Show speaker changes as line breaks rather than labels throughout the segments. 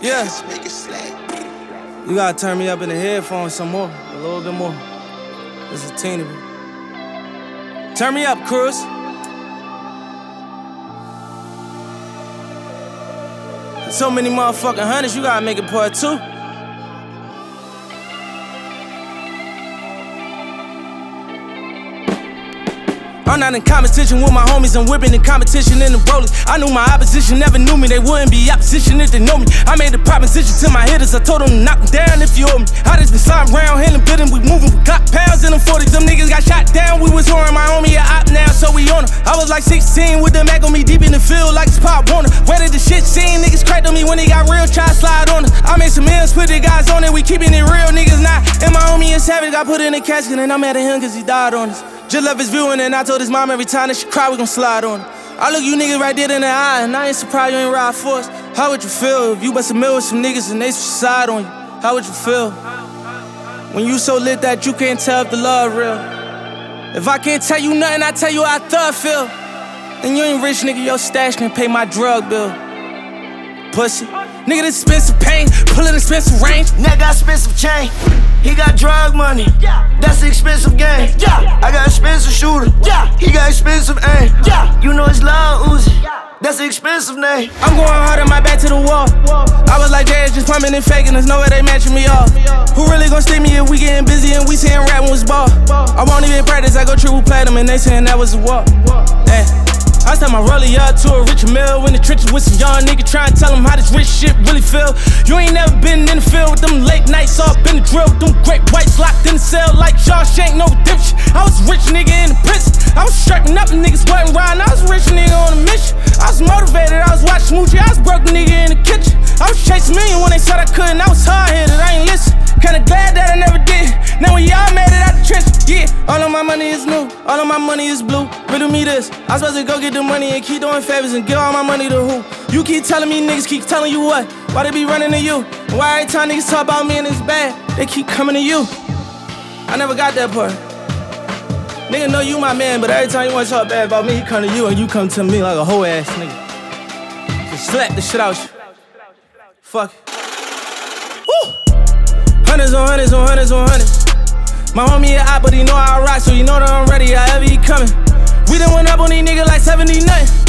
Yeah. You gotta turn me up in the headphones some more, a little bit more. Just a teeny bit. Turn me up, Cruz. So many motherfucking hundreds, you gotta make it part two. I'm not in competition with my homies, I'm whipping in competition in the rollers. I knew my opposition never knew me, they wouldn't be opposition if they know me. I made a proposition to my hitters, I told them to knock them down if you owe me. I just been sliding around, handling bidding, we moving, we got pounds in them 40s. Them niggas got shot down, we was whoring my homie a op now, so we on her. I was like 16 with the Mac on me deep in the field like it's Pop Warner. Where did the shit scene? Niggas cracked on me when they got real, try slide on us. I made some meals, put the guys on it, we keeping it real, niggas not. And my homie is savage, got put in a casket, and I'm mad at him cause he died on us. Just love his viewing, and I told his mom every time that she cry, we gon' slide on her. I look you niggas right dead in the eye, and I ain't surprised you ain't ride for us. How would you feel if you bust a mill with some niggas and they suicide on you? How would you feel? When you so lit that you can't tell if the love real. If I can't tell you nothing, I tell you how I thug feel. Then you ain't rich, nigga, your stash can pay my drug bill. Pussy. Nigga, this expensive pain, pullin' expensive range.
Nigga got expensive chain. He got drug money. Yeah. That's an expensive game. Yeah. I got expensive shooter. He got expensive aim. You know it's loud Uzi. That's an expensive name.
I'm going hard on my back to the wall. I was like, Jazz just pumping and faking. There's no way they matching me off. Who really gon' stick me if we getting busy and we saying rap when was ball? I won't even practice. I go triple platinum and they saying that was a walk. Hey. I rollie up to a rich mill in the trenches with some young nigga trying to tell him how this rich shit really feel. You ain't never been in the field with them late nights up in the drill, them great whites locked in the cell like Shawshank, no redemption. I was rich nigga in the prison. I was strapping up niggas wasn't riding. I was rich nigga on a mission. I was motivated, I was watching Moochie, I was broke nigga in the kitchen. I was chasing million when they said I couldn't. I money is new, all of my money is blue. Riddle me this. I'm supposed to go get the money and keep doing favors and give all my money to who? You keep telling me niggas keep telling you what? Why they be running to you? Why every time niggas talk about me and it's bad, they keep coming to you? I never got that part. Nigga know you my man, but every time you wanna talk bad about me, he come to you and you come to me like a whole ass nigga. Just slap the shit out you. Fuck. Woo! Hundreds on hundreds on hundreds on hundreds. My homie a op, but he know I rock, so you know that I'm ready. However he coming. We done went up on these niggas like 70 nothing.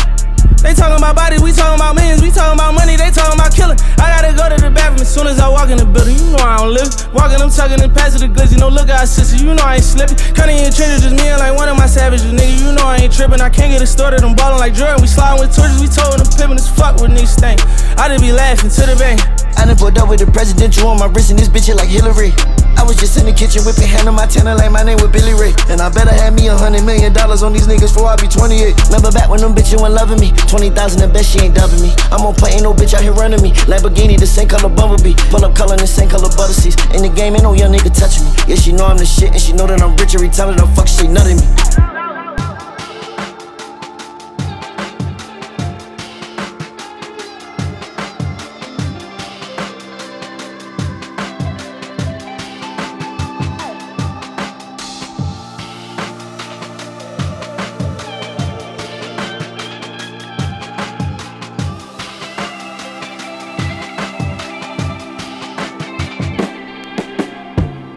They talking about bodies, we talking about millions, we talking about money, they talking about killing. I gotta go to the bathroom as soon as I walk in the building. You know I don't live. Walking, I'm tucking and passing the goods. You know, look out, sister, you know I ain't slipping. Cutting in trenches, just me and like one of my savages, nigga. You know I ain't tripping. I can't get it started. I'm ballin' like Jordan. We sliding with torches, we told them pimpin' as fuck with niggas stink. I just be laughing to the bank.
I done pulled up with the presidential on my wrist and this bitch like Hillary. I was just in the kitchen whipping hand on my tenor like my name was Billy Ray. And I better have me a hundred million dollars on these niggas before I be 28. Remember back when them bitches weren't loving me? 20,000 and bet she ain't dubbing me. I'm on point, ain't no bitch out here running me. Lamborghini, the same color Bumblebee. Pull up color, the same color butter seats. In the game, ain't no young nigga touching me. Yeah, she know I'm the shit and she know that I'm rich every time that I fuck, she say nothing me.